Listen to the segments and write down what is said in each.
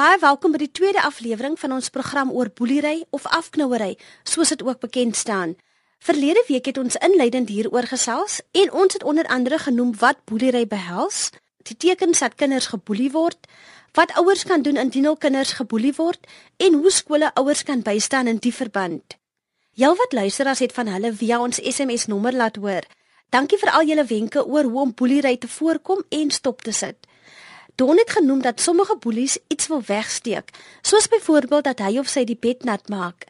Baie welkom by die tweede aflewering van ons program oor boelery of afknouery, soos dit ook bekend staan. Verlede week het ons inleidend hieroor gesels en ons het onder andere genoem wat boelery behels, die tekens dat kinders geboelie word, wat ouers kan doen indien hul kinders geboelie word en hoe skole ouers kan bystaan in die verband. Heelwat luisteraars het van hulle via ons SMS nommer laat hoor. Dankie vir al julle wenke oor hoe om boelery te voorkom en stop te sit. Don het genoem dat sommige boelies iets wil wegsteek, soos byvoorbeeld dat hy of sy die bed nat maak.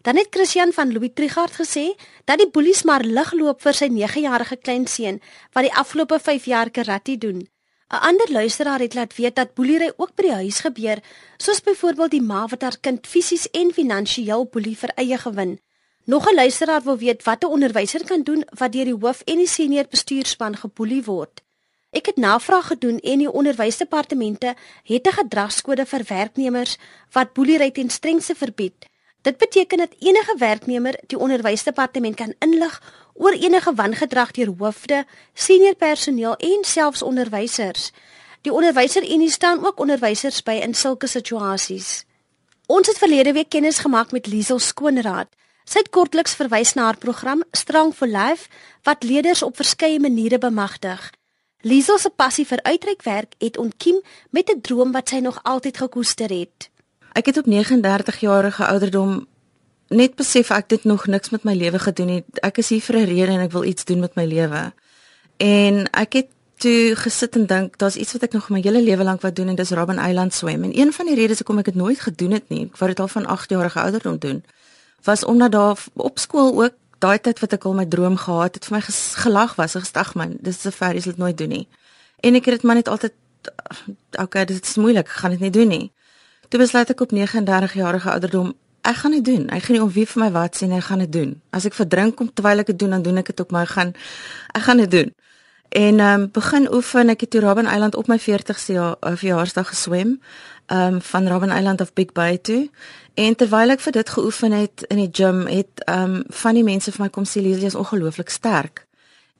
Dan het Christian van Louis Trigard gesê dat die boelies maar lig loop vir sy 9-jarige kleinseun wat die afgelope 5 jaar karate doen. 'n Ander luisteraar het laat weet dat boelery ook by die huis gebeur, soos byvoorbeeld die ma wat haar kind fisies en finansiëel boelie vir eie gewin. Nog 'n luisteraar wil weet wat 'n onderwyser kan doen wat deur die hoof en die senior bestuurspan geboelie word. Ek het navraag gedoen en die onderwysdepartemente het 'n gedragskode vir werknemers wat boelery ten strengste verbied. Dit beteken dat enige werknemer die onderwysdepartement kan inlig oor enige wangedrag deur hoofde, senior personeel en selfs onderwysers. Die onderwyserunie staan ook onderwysers by in sulke situasies. Ons het verlede week kennis gemaak met Liesel Skoonraad. Sy het kortliks verwys na haar program Strong for Life wat leerders op verskeie maniere bemagtig. Liesel se passie vir uitreikwerk het ontkiem met 'n droom wat sy nog altyd gekoester het. Ek het op 39 jarige ouderdom net besef ek het nog niks met my lewe gedoen nie. Ek is hier vir 'n rede en ek wil iets doen met my lewe. En ek het toe gesit en dink, daar's iets wat ek nog my hele lewe lank wou doen en dis Robben Island swem. En een van die redes hoekom ek dit nooit gedoen het nie, ek wou dit al van 8 jarige ouderdom doen, was omdat daar op skool ook daai tyd wat ek al my droom gehad het vir my gelag was, ek gesag man, dis so ver, jy sal dit nooit doen nie. En ek het dit maar net altyd okay, dit is moeilik, ek gaan dit nie doen nie. Toe besluit ek op 39 jarige ouderdom, ek gaan dit doen. Ek gaan nie om wie vir my wat sê nie, ek gaan dit doen. As ek verdrink kom terwyl ek dit doen, dan doen ek dit op my gaan ek gaan dit doen. En ehm um, begin oefen, ek het toe Robben Island op my 40ste jaar uh, verjaarsdag geswem. Ehm um, van Robben Island of Big Bay toe. En terwyl ek vir dit geoefen het in die gym, het um, van die mense vir my kom sê Lisie is ongelooflik sterk.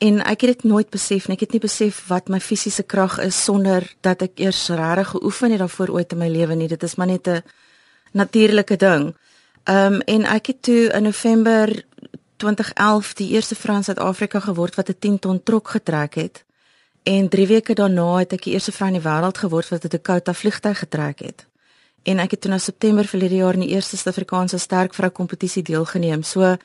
En ek het dit nooit besef nie. Ek het nie besef wat my fisiese krag is sonder dat ek eers regtig geoefen het daarvoor ooit in my lewe nie. Dit is maar net 'n natuurlike ding. Um, en ek het toe in November 2011 die eerste vrou in Suid-Afrika geword wat 'n 10 ton trok getrek het. En 3 weke daarna het ek die eerste vrou in die wêreld geword wat 'n Dakota vliegtuig getrek het. En ek het toe na September verlede jaar in die eerste Suid-Afrikaanse sterk vrou kompetisie deelgeneem. So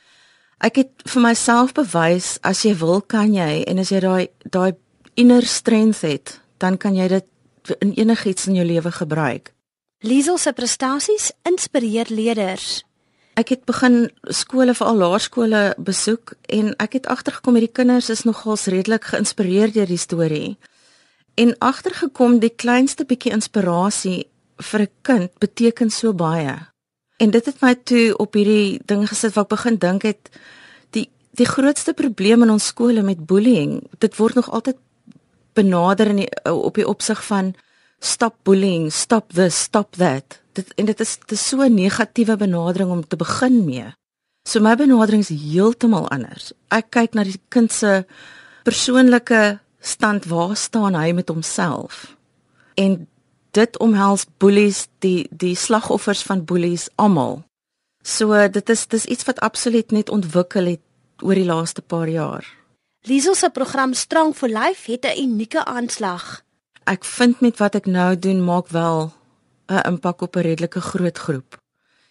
Ek het vir myself bewys as jy wil kan jy en as jy daai daai inner strength het, dan kan jy dit in enigiets in jou lewe gebruik. Liesel se prestasies inspireer leerders. Ek het begin skole vir al laerskole besoek en ek het agtergekom hierdie kinders is nogals redelik geïnspireer deur die storie. En agtergekom die kleinste bietjie inspirasie vir 'n kind beteken so baie. En dit het my toe op hierdie ding gesit waar ek begin dink het die die grootste probleem in ons skole met bullying, dit word nog altyd benader in die, op die opsig van stop bullying, stop this, stop that. Dit en dit is dit is so 'n negatiewe benadering om te begin mee. So my benadering is heeltemal anders. Ek kyk na die kind se persoonlike stand, waar staan hy met homself? En dit omhels boelies die die slagoffers van boelies almal. So dit is dis iets wat absoluut net ontwikkel het oor die laaste paar jaar. Liesel se program Strong for Life het 'n unieke aanslag. Ek vind met wat ek nou doen maak wel 'n impak op 'n redelike groot groep.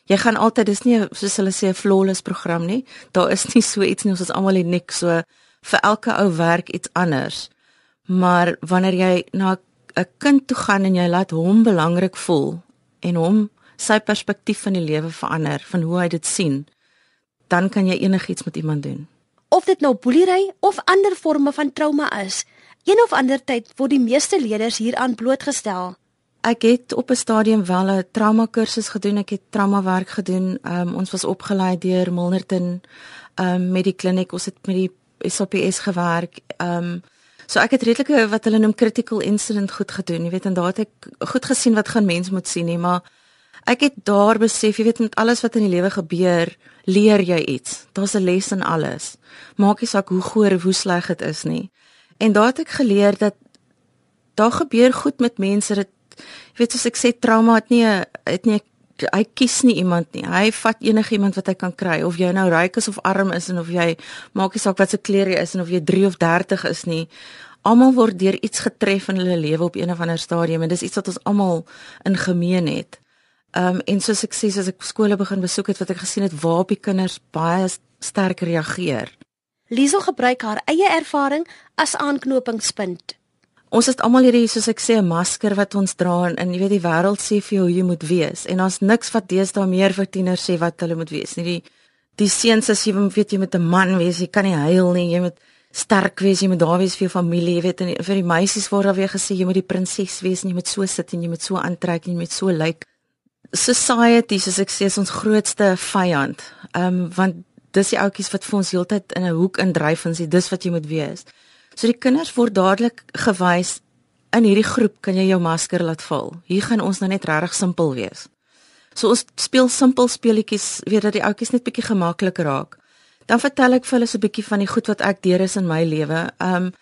Jy gaan altyd dis nie soos hulle sê 'n flawless program nie. Daar is nie so iets nie ons is almal uniek so vir elke ou werk iets anders. Maar wanneer jy na 'n kind toe gaan en jy laat hom belangrik voel en hom sy perspektief van die lewe verander van hoe hy dit sien, dan kan jy enigiets met iemand doen. Of dit nou boelery of ander forme van trauma is, een of ander tyd word die meeste leerders hieraan blootgestel. Ek het op 'n stadium wel 'n trauma kursus gedoen, ek het trauma werk gedoen. Um, ons was opgelei deur Milnerton um, met die kliniek, ons het met die SAPS gewerk. Um, So ek het redelike wat hulle noem critical incident goed gedoen. Jy weet en daar het ek goed gesien wat gaan mens moet sien nie, maar ek het daar besef, jy weet met alles wat in die lewe gebeur, leer jy iets. Daar's 'n les in alles. Maak nie saak hoe goor of hoe sleg dit is nie. En daar het ek geleer dat daar gebeur goed met mense dat jy weet soos ek sê trauma het nie 'n het nie hy kies nie iemand nie. Hy vat enigiemand wat hy kan kry of jy nou ryk is of arm is en of jy maak nie saak wat se kleur jy is en of jy 3 of 30 is nie. Almal word deur iets getref in hulle lewe op een of ander stadium en dis iets wat ons almal in gemeen het. Um, en soos ek sê as ek skole begin besoek het wat ek gesien het waar op die kinders baie sterk reageer. Liesel gebruik haar eie ervaring as aanknopingspunt. Ons het almal hierdie soos ek sê 'n masker wat ons dra en, en jy weet die wêreld sê vir jou hoe jy moet wees en ons niks wat deesdae meer vir tieners sê wat hulle moet wees nie. Die die seuns as jy weet jy moet 'n man wees, jy kan nie huil nie, jy moet sterk wees, jy moet daar wees vir jou familie, jy weet en vir die meisies word daar weer gesê jy moet die prinses wees en jy moet so sit en jy moet so aantrek en jy moet so lyk. Like. Society soos ek sê is ons grootste vyand. Ehm um, want dis die ouetjies wat vir ons heeltyd in 'n hoek indryf en sê dis wat jy moet wees. So die kinders word dadelik gewys in hierdie groep kan jy jou masker laat val. Hier gaan ons nou net regtig simpel wees. So ons speel simpel speletjies, weet dat die ouetjies net bietjie gemakliker raak. Dan vertel ek vir hulle so 'n bietjie van die goed wat ek deur is in my lewe. Ehm um,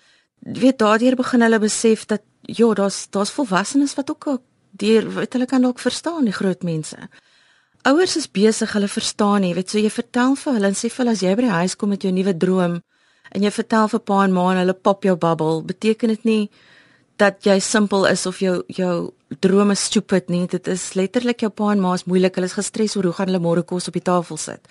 weet daardeur begin hulle besef dat ja, daar's daar's volwassenes wat ook deur wat hulle kan dalk verstaan die groot mense. Ouers is besig, hulle verstaan nie, weet so jy vertel vir hulle en sê vir hulle as jy by die huis kom met jou nuwe droom en jy vertel vir pa en ma en hulle pop jou bubble, beteken dit nie dat jy simpel is of jou jou drome stupid nie. Dit is letterlik jou pa en ma is moeilik, hulle is gestres oor hoe gaan hulle môre kos op die tafel sit.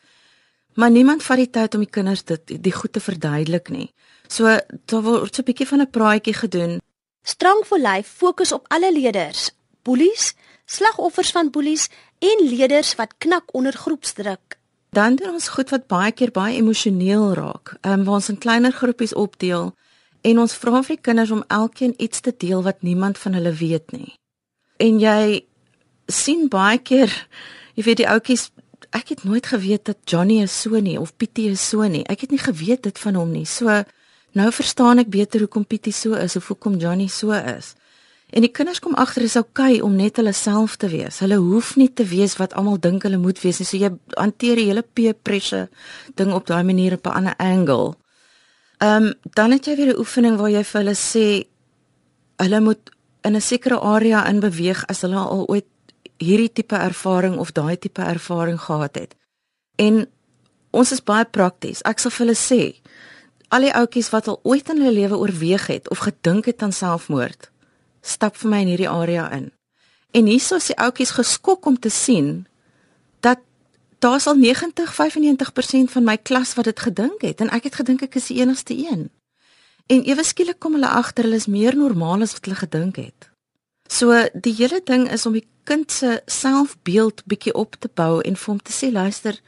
Maar niemand vat die tyd om die kinders dit die goed te verduidelik nie. So daar word so 'n bietjie van 'n praatjie gedoen. Strong for Life fokus op alle leerders, boelies, slagoffers van boelies en leerders wat knak onder groepsdruk. Dan doen ons goed wat baie keer baie emosioneel raak. Ehm um, waar ons in kleiner groepies opdeel en ons vra vir die kinders om elkeen iets te deel wat niemand van hulle weet nie. En jy sien baie keer, jy weet die ouetjies, ek het nooit geweet dat Johnny is so nie of Pietie is so nie. Ek het nie geweet dit van hom nie. So nou verstaan ek beter hoekom Pietie so is of hoekom Johnny so is. En die kinders kom agter is oukei okay om net hulle self te wees. Hulle hoef nie te wees wat almal dink hulle moet wees nie. So jy hanteer die hele peer pressure ding op daai manier op 'n ander angle. Ehm um, dan het jy weer 'n oefening waar jy vir hulle sê hulle moet in 'n sekere area in beweeg as hulle al ooit hierdie tipe ervaring of daai tipe ervaring gehad het. En ons is baie prakties. Ek sal vir hulle sê al die ouetjies wat al ooit in hulle lewe oorweeg het of gedink het aan selfmoord stap vir my in hierdie area in. En hierso is die ouetjies geskok om te sien dat daar's al 90-95% van my klas wat dit gedink het en ek het gedink ek is die enigste een. En ewe skielik kom hulle agter hulle is meer normaal as wat hulle gedink het. So die hele ding is om die kind se selfbeeld bietjie op te bou en vir hom te sê luister,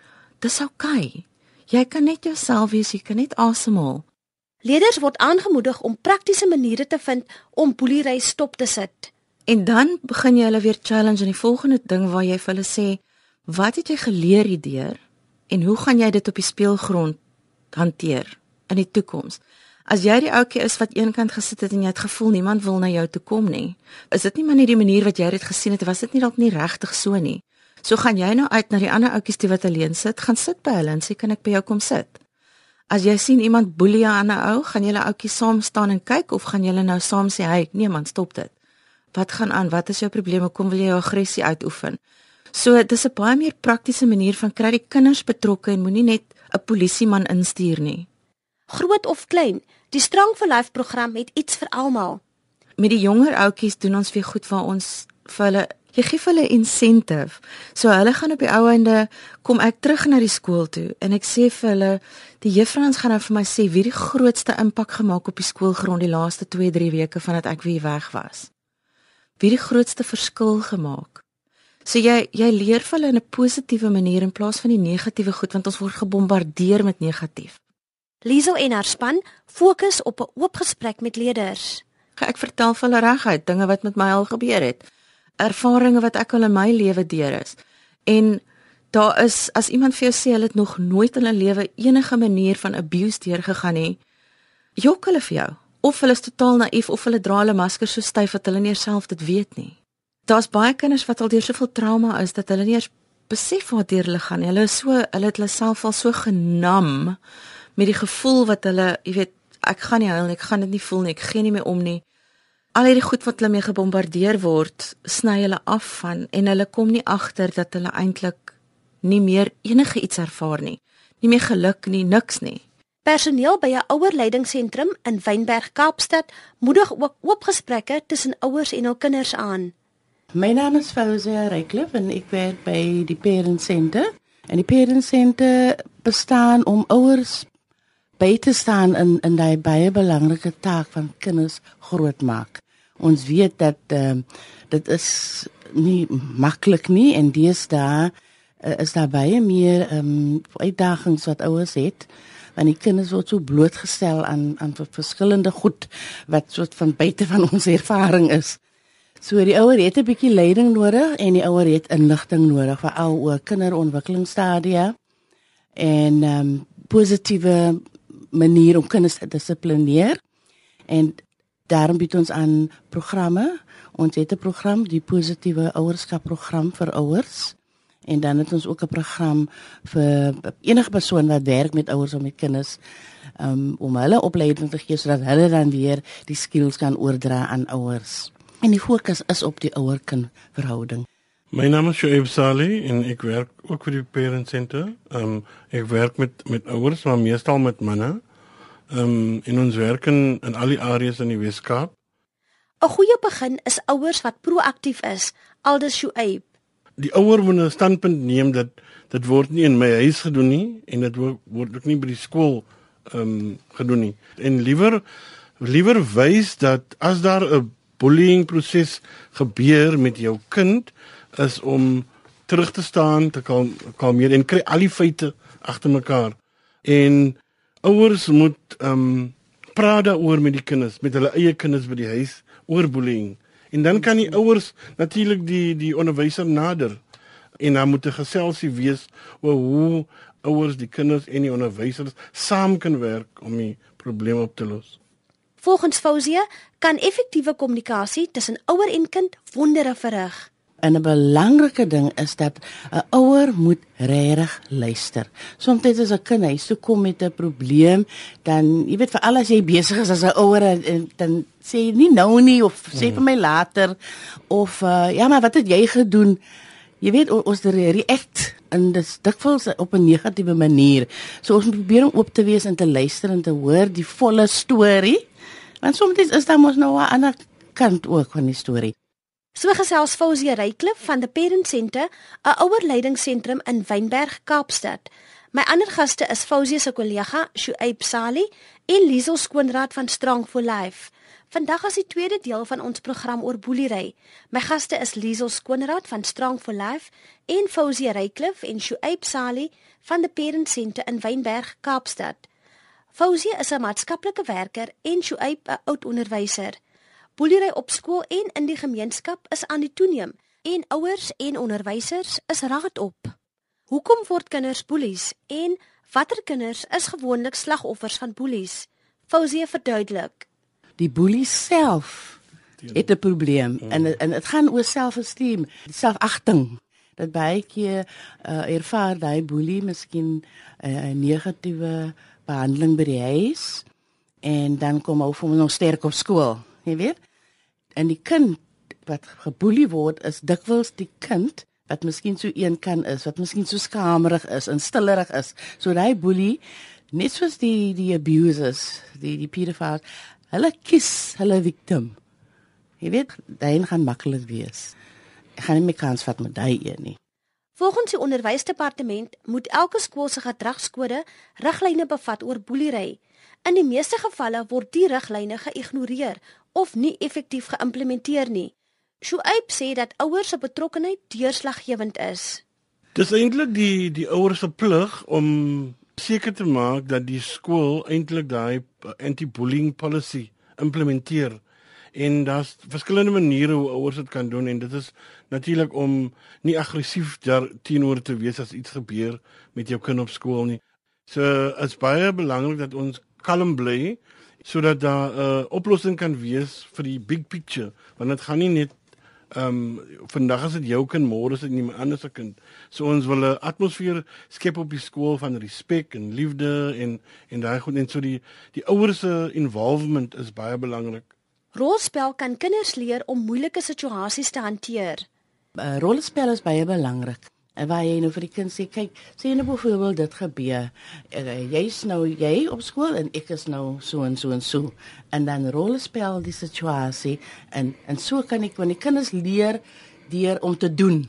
dis oukei. Okay. Jy kan net jouself wees, jy kan net asemhaal. Leerders word aangemoedig om praktiese maniere te vind om boelery stop te sit. En dan begin jy hulle weer challenge in die volgende ding waar jy vir hulle sê, "Wat het jy geleer hierdeur en hoe gaan jy dit op die speelgrond hanteer in die toekoms?" As jy die ouetjie is wat eenkant gesit het en jy het gevoel niemand wil na jou toe kom nie, is dit nie maar net die manier wat jy dit gesien het, was dit nie dalk nie regtig so nie. So gaan jy nou uit na die ander ouetjies die wat alleen sit, gaan sit by hulle en sê kan ek by jou kom sit? As jy sien iemand boelie aan 'n ou, gaan julle ouetjie saam staan en kyk of gaan julle nou saam sê, "Hey, nee man, stop dit." Wat gaan aan? Wat is jou probleme? Kom wil jy jou aggressie uitoefen? So, dit is 'n baie meer praktiese manier van kry die kinders betrokke en moenie net 'n polisieman instuur nie. Groot of klein, die Strong for Life program het iets vir almal. Met die jonger ouetjies doen ons weer goed waar ons vir hulle jy gee hulle incentive. So hulle gaan op die ou einde kom ek terug na die skool toe en ek sê vir hulle die juffrouens gaan nou vir my sê wie die grootste impak gemaak op die skoolgrond die laaste 2-3 weke vandat ek weer weg was. Wie die grootste verskil gemaak. So jy jy leer vir hulle in 'n positiewe manier in plaas van die negatiewe goed want ons word gebombardeer met negatief. Liesel en haar span fokus op 'n oop gesprek met leerders. Ek vertel vir hulle reguit dinge wat met my al gebeur het ervarings wat ek al in my lewe deur is. En daar is as iemand vir jou sê hulle het nog nooit in hulle lewe enige manier van abuse deurgegaan nie, jok hulle vir jou of hulle is totaal naïef of hulle dra hulle masker so styf dat hulle nie self dit weet nie. Daar's baie kinders wat al deur soveel trauma is dat hulle nie eens besef wat deur hulle gaan nie. Hulle is so hulle het hulle self al so genam met die gevoel wat hulle, jy weet, ek gaan nie huil nie, ek gaan dit nie voel nie, ek gee nie meer om nie. Al hierdie goed wat hulle mee gebombardeer word, sny hulle af van en hulle kom nie agter dat hulle eintlik nie meer enige iets ervaar nie. Nie meer geluk nie, niks nie. Personeel by 'n ouerleidingsentrum in Wynberg, Kaapstad, moedig ook oop gesprekke tussen ouers en hul kinders aan. My naam is Fauzia Reykleff en ek werk by die Parent Center. En die Parent Center bestaan om ouers by te staan in in daai baie belangrike taak van kinders grootmaak. Ons weet dat ehm uh, dit is nie maklik nie en deesdae uh, is daar baie meer ehm um, uitdagings wat ouers het want die kinders word so blootgestel aan aan verskillende goed wat soort van buite van ons ervaring is. So die ouer het 'n bietjie leiding nodig en die ouer het inligting nodig vir al oor kinderontwikkelingsstadia en ehm um, positiewe manier om kinders te dissiplineer. En daarom bied ons aan programme. Ons het 'n program, die positiewe ouerskap program vir ouers. En dan het ons ook 'n program vir enige persoon wat werk met ouers of met kinders um, om hulle opleiding te gee sodat hulle dan weer die skills kan oordra aan ouers. En die fokus is op die ouer-kind verhouding. My naam is Shoaib Saleh en ek werk ook vir die Parent Center. Um, ek werk met met ouers, maar meestal met manne. Ehm um, in ons werk in, in al die areas in die Weskaap. 'n Goeie begin is ouers wat proaktief is, aldus Shoaib. Die ouer moet 'n standpunt neem dat dit word nie in my huis gedoen nie en dit word ook nie by die skool ehm um, gedoen nie. En liewer liewer wys dat as daar 'n bullying proses gebeur met jou kind is om terug te staan, te kalm, kalmeer en kry al die feite agter mekaar. En ouers moet ehm um, praat daaroor met die kinders, met hulle eie kinders by die huis oor bullying. En dan kan die ouers natuurlik die die onderwyser nader en dan moet 'n geselsie wees oor hoe ouers die kinders en die onderwysers saam kan werk om die probleem op te los. Volgens Fauzia kan effektiewe kommunikasie tussen ouer en kind wondere verrig. En 'n belangrike ding is dat 'n ouer moet regtig luister. Soms as 'n kind hy sou kom met 'n probleem, dan jy weet vir al as jy besig is as 'n ouer en dan sê jy nie nou nie of sê vir my later of uh, ja, maar wat het jy gedoen? Jy weet ons react en dit dikwels op 'n negatiewe manier. So ons moet probeer om oop te wees en te luister en te hoor die volle storie. Want soms is daar mos nou 'n ander kant ook van die storie. So gesels Fausie Reyklif van die Parent Center, 'n ouerleidingsentrum in Wynberg, Kaapstad. My ander gaste is Fausie se kollega, Shuaib Sali en Liesel Skoonraad van Strong for Life. Vandag is die tweede deel van ons program oor boelery. My gaste is Liesel Skoonraad van Strong for Life en Fausie Reyklif en Shuaib Sali van die Parent Center in Wynberg, Kaapstad. Fausie is 'n maatskaplike werker en Shuaib 'n oud onderwyser. Boelery op skool en in die gemeenskap is aan die toeneem en ouers en onderwysers is raad op. Hoekom word kinders boelies en watter kinders is gewoonlik slagoffers van boelies? Fauzie verduidelik. Die boelie self het 'n probleem mm. en en dit gaan oor selfesteem, selfagting. Dat baie keer uh, ervaar daai boelie miskien uh, 'n negatiewe behandeling by die huis en dan kom hy vir nog sterk op skool jy weet. En die kind wat geboelie word is dikwels die kind wat miskien so een kan is, wat miskien so skamerig is en stillerig is. So daai boelie net soos die die abusers, die die pedophiles, hulle kies hulle victim. Jy weet, daai gaan maklik wees. Ek gaan nie meer kans vat met daai een nie. Volgens die onderwysdepartement moet elke skool se gedragskode riglyne bevat oor boelery. In die meeste gevalle word die riglyne geïgnoreer of nie effektief geïmplementeer nie. Shuaib sê dat ouers se betrokkeheid deurslaggewend is. Dis eintlik die die ouers se plig om seker te maak dat die skool eintlik daai anti-bullying policy implementeer. En daar's verskillende maniere hoe ouers dit kan doen en dit is natuurlik om nie aggressief teenoor te wees as iets gebeur met jou kind op skool nie. So dit is baie belangrik dat ons kalm bly sodat daar 'n uh, oplossing kan wees vir die big picture want dit gaan nie net ehm um, vandag is dit jou kind môre is dit iemand anders se kind so ons wil 'n atmosfeer skep op die skool van respek en liefde en en daai goed en so die die ouers se involvement is baie belangrik Rolspel kan kinders leer om moeilike situasies te hanteer. Uh, rolspel is baie belangrik. En waar jy nou vir die kind sê, kyk, sê nou byvoorbeeld dit gebeur. Uh, jy's nou jy op skool en ek is nou so en so en so. En dan rolspel die situasie en en so kan ek wanneer die kinders leer deur om te doen.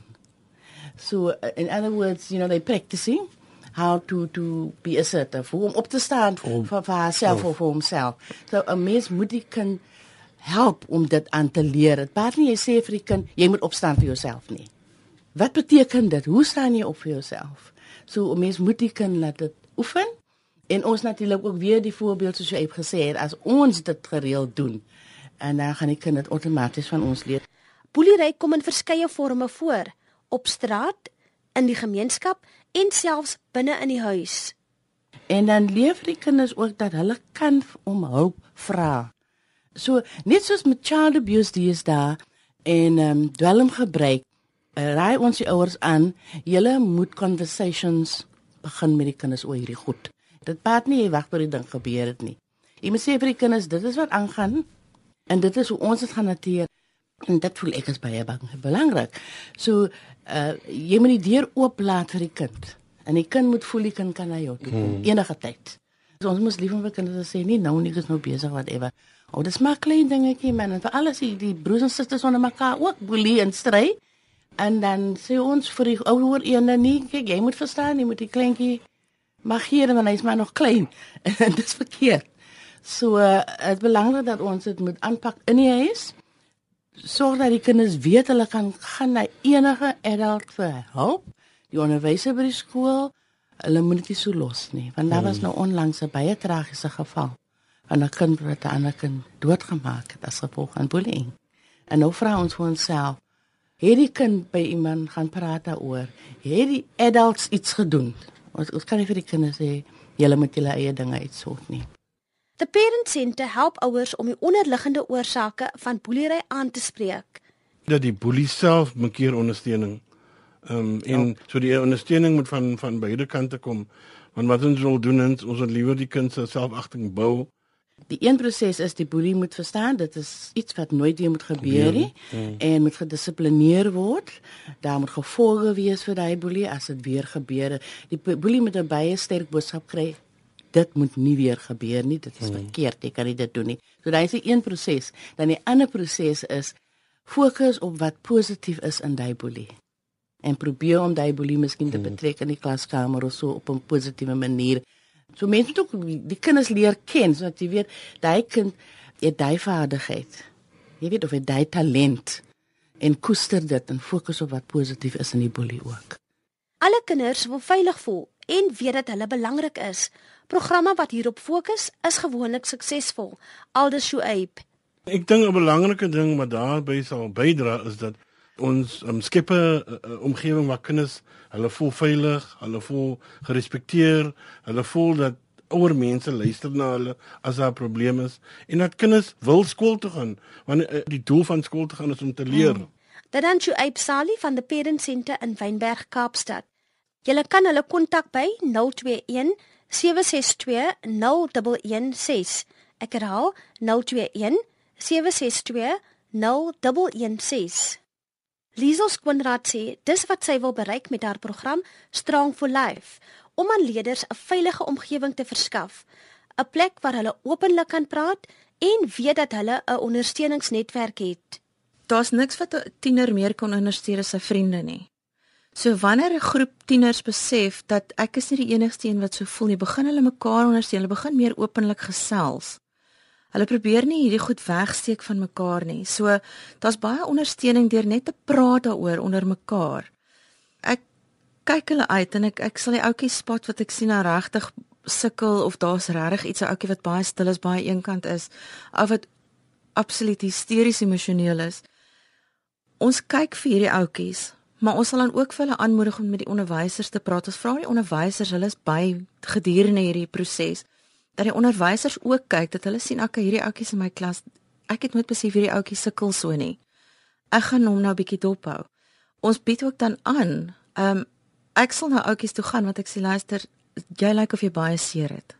So uh, in other words, you know, they practicing how to to be assertive, om op te staan vir vir haarself of vir homself. So 'n mens moet die kind help om dit aan te leer. Dit baat nie jy sê vir die kind jy moet opstaan vir jouself nie. Wat beteken dit? Hoe staan jy op vir jouself? So 'n mens moet die kind laat dit oefen. En ons natuurlik ook weer die voorbeeld soos jy het gesê het as ons dit gereeld doen en dan gaan die kind dit outomaties van ons leer. Boelery kom in verskeie forme voor: op straat, in die gemeenskap en selfs binne in die huis. En dan leer die kinders ook dat hulle kan om hulp vra. So net soos met child abuse dis daar en ehm um, dwelmgebruik raai ons die ouers aan, julle moet conversations begin met die kinders oor hierdie goed. Dit paat nie jy wag tot die ding gebeur het nie. Jy moet sê vir die kinders dit is wat aangaan en dit is hoe ons dit gaan hanteer. En dit voel ek is baie bang, belangrik. So uh jy moet die deur oop laat vir die kind. En die kind moet voel die kind kan na jou toe kom hmm. enige tyd. So ons moet lief vir kinders sê nie nou nie is nou besig whatever. Oh, dis maar klein dingetjie man en vir alles die, die broers en susters onder mekaar ook boelie en stry. En dan sê ons vir die ouer ene nie, kyk jy moet verstaan, jy moet die kleintjie mag hier want hy's maar nog klein. En dit is verkeerd. So dit is belangrik dat ons dit moet aanpak in die huis. Sorg dat die kinders weet hulle kan gaan na enige adult vir hulp. Die onderwyser by die skool, hulle moet dit so los nie, want daar was hmm. nou onlangs 'n baie tragiese geval van 'n kind wat 'n ander kind doodgemaak het as gevolg van bullying. En nou vra ons vir onsself, het die kind by iemand gaan praat daaroor? Het die adults iets gedoen? Ons ons kan nie vir die kinders sê julle moet julle eie dinge uitsort nie. The Parent Center help ouers om die onderliggende oorsake van boelery aan te spreek. Dat die boelie self moet keer ondersteuning. Ehm um, en ja. so die ondersteuning moet van van beide kante kom. Want wat ons wil doen is ons wil liewer die kind se selfagting bou Die een proses is die boelie moet verstaan dit is iets wat nooit weer moet gebeur nie mm. en moet gedissiplineer word. Daar moet gevolge wees vir daai boelie as dit weer gebeur. Die boelie moet 'n baie sterk boodskap kry. Dit moet nie weer gebeur nie. Dit is mm. verkeerd. Jy kan nie dit doen nie. So daai is die een proses. Dan die ander proses is fokus op wat positief is in daai boelie. En probeer om daai boelie miskien te mm. betrek in die klaskamer of so op 'n positiewe manier. So mense moet ook die kinders leer ken sodat jy weet daai kind het daai vaardigheid. Jy weet of hy daai talent en koester dit en fokus op wat positief is in die boelie ook. Alle kinders wil veilig voel en weet dat hulle belangrik is. Programme wat hierop fokus is gewoonlik suksesvol. Aldus Shuaib. Ek dink 'n belangrike ding wat daarbey sal bydra is dat ons um, skep 'n uh, uh, omgewing waar kinders hulle voel veilig, hulle voel gerespekteer, hulle voel dat ouer mense luister na hulle as daar probleme is en dat kinders wil skool toe gaan want uh, die doel van skool te gaan is om te leer. Hmm. Dadanchu Aipsali van die Parent Center in Wynberg Kaapstad. Jy kan hulle kontak by 021 762 0116. Ek herhaal 021 762 0116. Liesel Skoonraad sê dis wat sy wil bereik met haar program Strong for Life om aan leerders 'n veilige omgewing te verskaf, 'n plek waar hulle openlik kan praat en weet dat hulle 'n ondersteuningsnetwerk het. Daar's niks wat 'n tiener meer kan ondersteun as sy vriende nie. So wanneer 'n groep tieners besef dat ek is nie die enigste een wat so voel nie, begin hulle mekaar ondersteun, hulle begin meer openlik gesels. Hulle probeer nie hierdie goed wegsteek van mekaar nie. So daar's baie ondersteuning deur net te praat daaroor onder mekaar. Ek kyk hulle uit en ek ek sal die ouetjie spot wat ek sien nou regtig sukkel of daar's regtig iets 'n ouetjie wat baie stil is, baie eenkant is, of wat absoluut hysteries emosioneel is. Ons kyk vir hierdie ouetjies, maar ons sal dan ook vir hulle aanmoedig om met die onderwysers te praat. Ons vra die onderwysers, hulle is by gedurende hierdie proses dat die onderwysers ook kyk dat hulle sien okay hierdie ouetjies in my klas ek het nooit besef hierdie ouetjie sukkel so nie. Ek gaan hom nou 'n bietjie dophou. Ons bied ook dan aan, ehm um, ek sal nou ouetjies toe gaan want ek sê luister, jy lyk of jy baie seer het.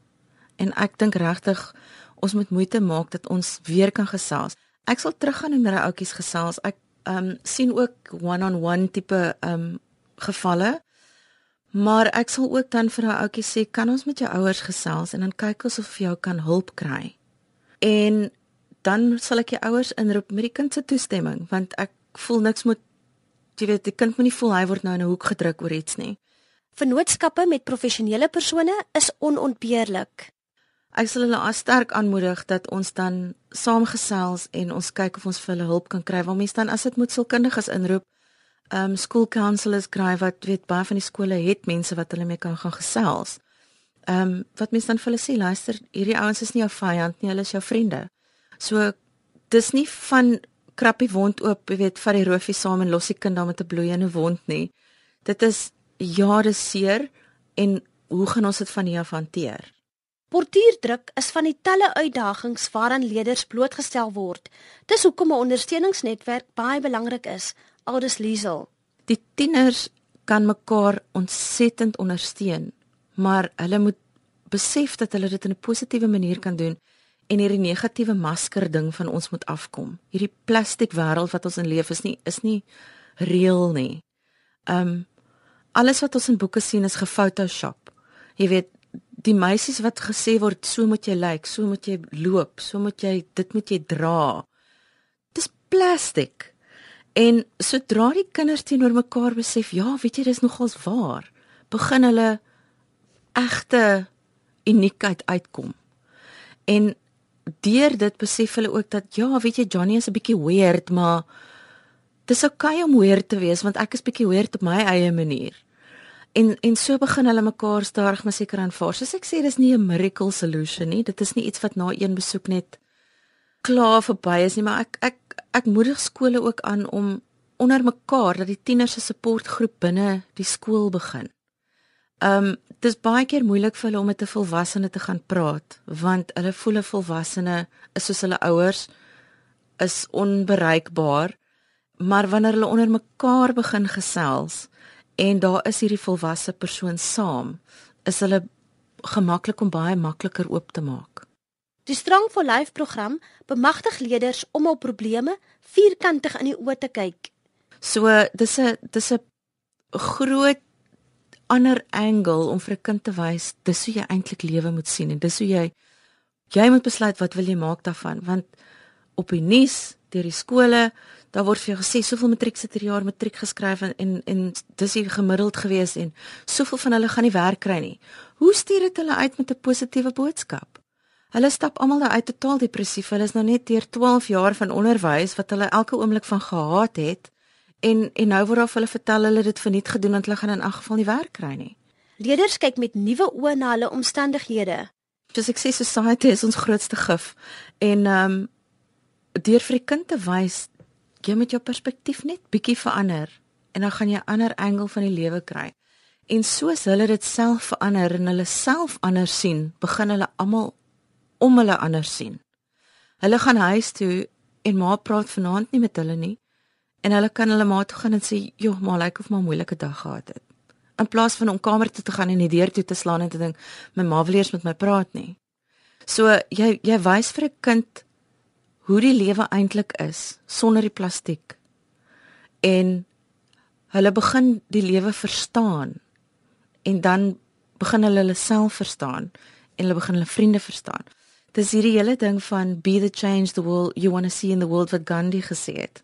En ek dink regtig ons moet moeite maak dat ons weer kan gesels. ek sal teruggaan en met die ouetjies gesels. Ek ehm um, sien ook one-on-one -on -one tipe ehm um, gevalle. Maar ek sal ook dan vir daai ouetjie sê, "Kan ons met jou ouers gesels en dan kyk ons of jy kan hulp kry." En dan sal ek die ouers inroep met die kind se toestemming, want ek voel niks moet jy weet, die kind moet nie voel hy word nou in 'n hoek gedruk oor iets nie. Vennootskappe met professionele persone is onontbeerlik. Ek sal hulle sterk aanmoedig dat ons dan saamgesels en ons kyk of ons vir hulle hulp kan kry. Want mense dan as dit moet sielkundiges inroep, ehm um, school counselors kry wat weet baie van die skole het mense wat hulle mee kan gaan gesels. Ehm um, wat mense dan vir hulle sê, luister, hierdie ouens is nie jou vyand nie, hulle is jou vriende. So dis nie van krappie wond oop, jy weet, vat die roofie saam en los die kind daar met 'n bloeiende wond nie. Dit is jare seer en hoe gaan ons dit van hier af hanteer? Portuurdruk is van die talle uitdagings waaraan leerders blootgestel word. Dis hoekom 'n ondersteuningsnetwerk baie belangrik is, aldus Liesel. Die tieners kan mekaar ontsettend ondersteun, maar hulle moet besef dat hulle dit in 'n positiewe manier kan doen en hierdie negatiewe masker ding van ons moet afkom. Hierdie plastiek wêreld wat ons in leef is nie is nie reël nie. Um alles wat ons in boeke sien is gefotoshop. Jy weet, die meisies wat gesê word so moet jy lyk, like, so moet jy loop, so moet jy dit moet jy dra. Dis plastiek. En sodra die kinders teenoor mekaar besef, ja, weet jy, dis nogals waar, begin hulle egte uniekheid uitkom. En deur dit besef hulle ook dat ja, weet jy, Johnny is 'n bietjie weird, maar dis oukei okay om weird te wees want ek is bietjie weird op my eie manier en en so begin hulle mekaar stadig maar seker aanvaar. Soos ek sê, dis nie 'n miracle solution nie. Dit is nie iets wat na een besoek net klaar verby is nie, maar ek ek ek moedig skole ook aan om onder mekaar dat die tieners se supportgroep binne die skool begin. Um dis baie keer moeilik vir hulle om met 'n volwassene te gaan praat want hulle voel 'n volwassene is soos hulle ouers is onbereikbaar. Maar wanneer hulle onder mekaar begin gesels, en daar is hierdie volwasse persoon saam, is hulle gemaklik om baie makliker oop te maak. Die Strong for Life program bemagtig leerders om op probleme vierkantig in die oë te kyk. So dis 'n dis 'n groot ander angle om vir 'n kind te wys dis hoe jy eintlik lewe moet sien en dis hoe jy jy moet besluit wat wil jy maak daarvan want op die nuus deur die skole daar word vir jou gesê soveel matriek sit hierdie jaar matriek geskryf en en, en dis hier gemiddeld gewees en soveel van hulle gaan nie werk kry nie. Hoe stuur dit hulle uit met 'n positiewe boodskap? Hulle stap almal uit totaal depressief. Hulle is nou net deur 12 jaar van onderwys wat hulle elke oomblik van gehaat het en en nou word daar vir hulle vertel hulle dit verniet gedoen want hulle gaan in elk geval nie werk kry nie. Leerders kyk met nuwe oë na hulle omstandighede. Soos ek sê society is ons grootste gif en ehm um, deur vir die kind te wys jy moet jou perspektief net bietjie verander en dan gaan jy 'n ander angle van die lewe kry. En soos hulle dit self verander en hulle self anders sien, begin hulle almal om hulle anders sien. Hulle gaan huis toe en ma praat vanaand nie met hulle nie en hulle kan hulle ma toe gaan en sê, "Joh, ma, lyk of my 'n moeilike dag gehad het." In plaas van om kamer toe te gaan en die deur toe te slaan en te dink, "My ma wil eers met my praat nie." So jy jy wys vir 'n kind hoe die lewe eintlik is sonder die plastiek. En hulle begin die lewe verstaan en dan begin hulle hulle self verstaan en hulle begin hulle vriende verstaan. Dis hierdie hele ding van be the change the world you want to see in the world wat Gandhi gesê het.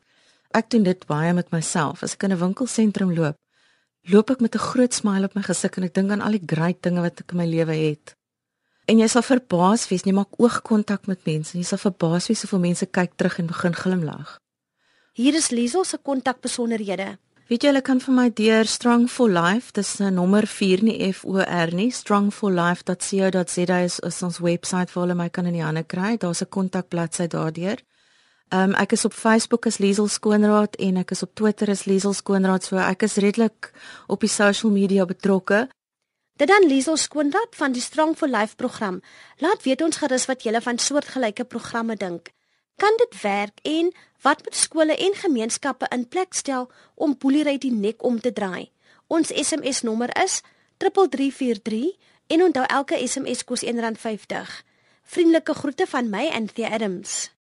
Ek doen dit baie met myself. As ek in 'n winkelsentrum loop, loop ek met 'n groot smile op my gesig en ek dink aan al die great dinge wat ek in my lewe het. En jy sal verbaas wees, jy maak oogkontak met mense en jy sal verbaas wees hoeveel mense kyk terug en begin glimlag. Hier is Liesel se kontakbesonderhede. Weet jy hulle kan vir my deur Strong for Life, dis 'n nommer 4 nie F O R nie, strongforlife.co.za is, is ons webwerf vir hulle my kan in die hande kry. Daar's 'n kontakbladsy daardeur. Ehm um, ek is op Facebook as Liesel Skoonraad en ek is op Twitter as Liesel Skoonraad, so ek is redelik op die social media betrokke. Dit dan Liesel Skoonraad van die Strong for Life program. Laat weet ons gerus wat julle van soortgelyke programme dink. Kan dit werk en wat moet skole en gemeenskappe in plek stel om boelery die nek om te draai? Ons SMS nommer is 3343 en onthou elke SMS kos R1.50. Vriendelike groete van my Anthea Adams.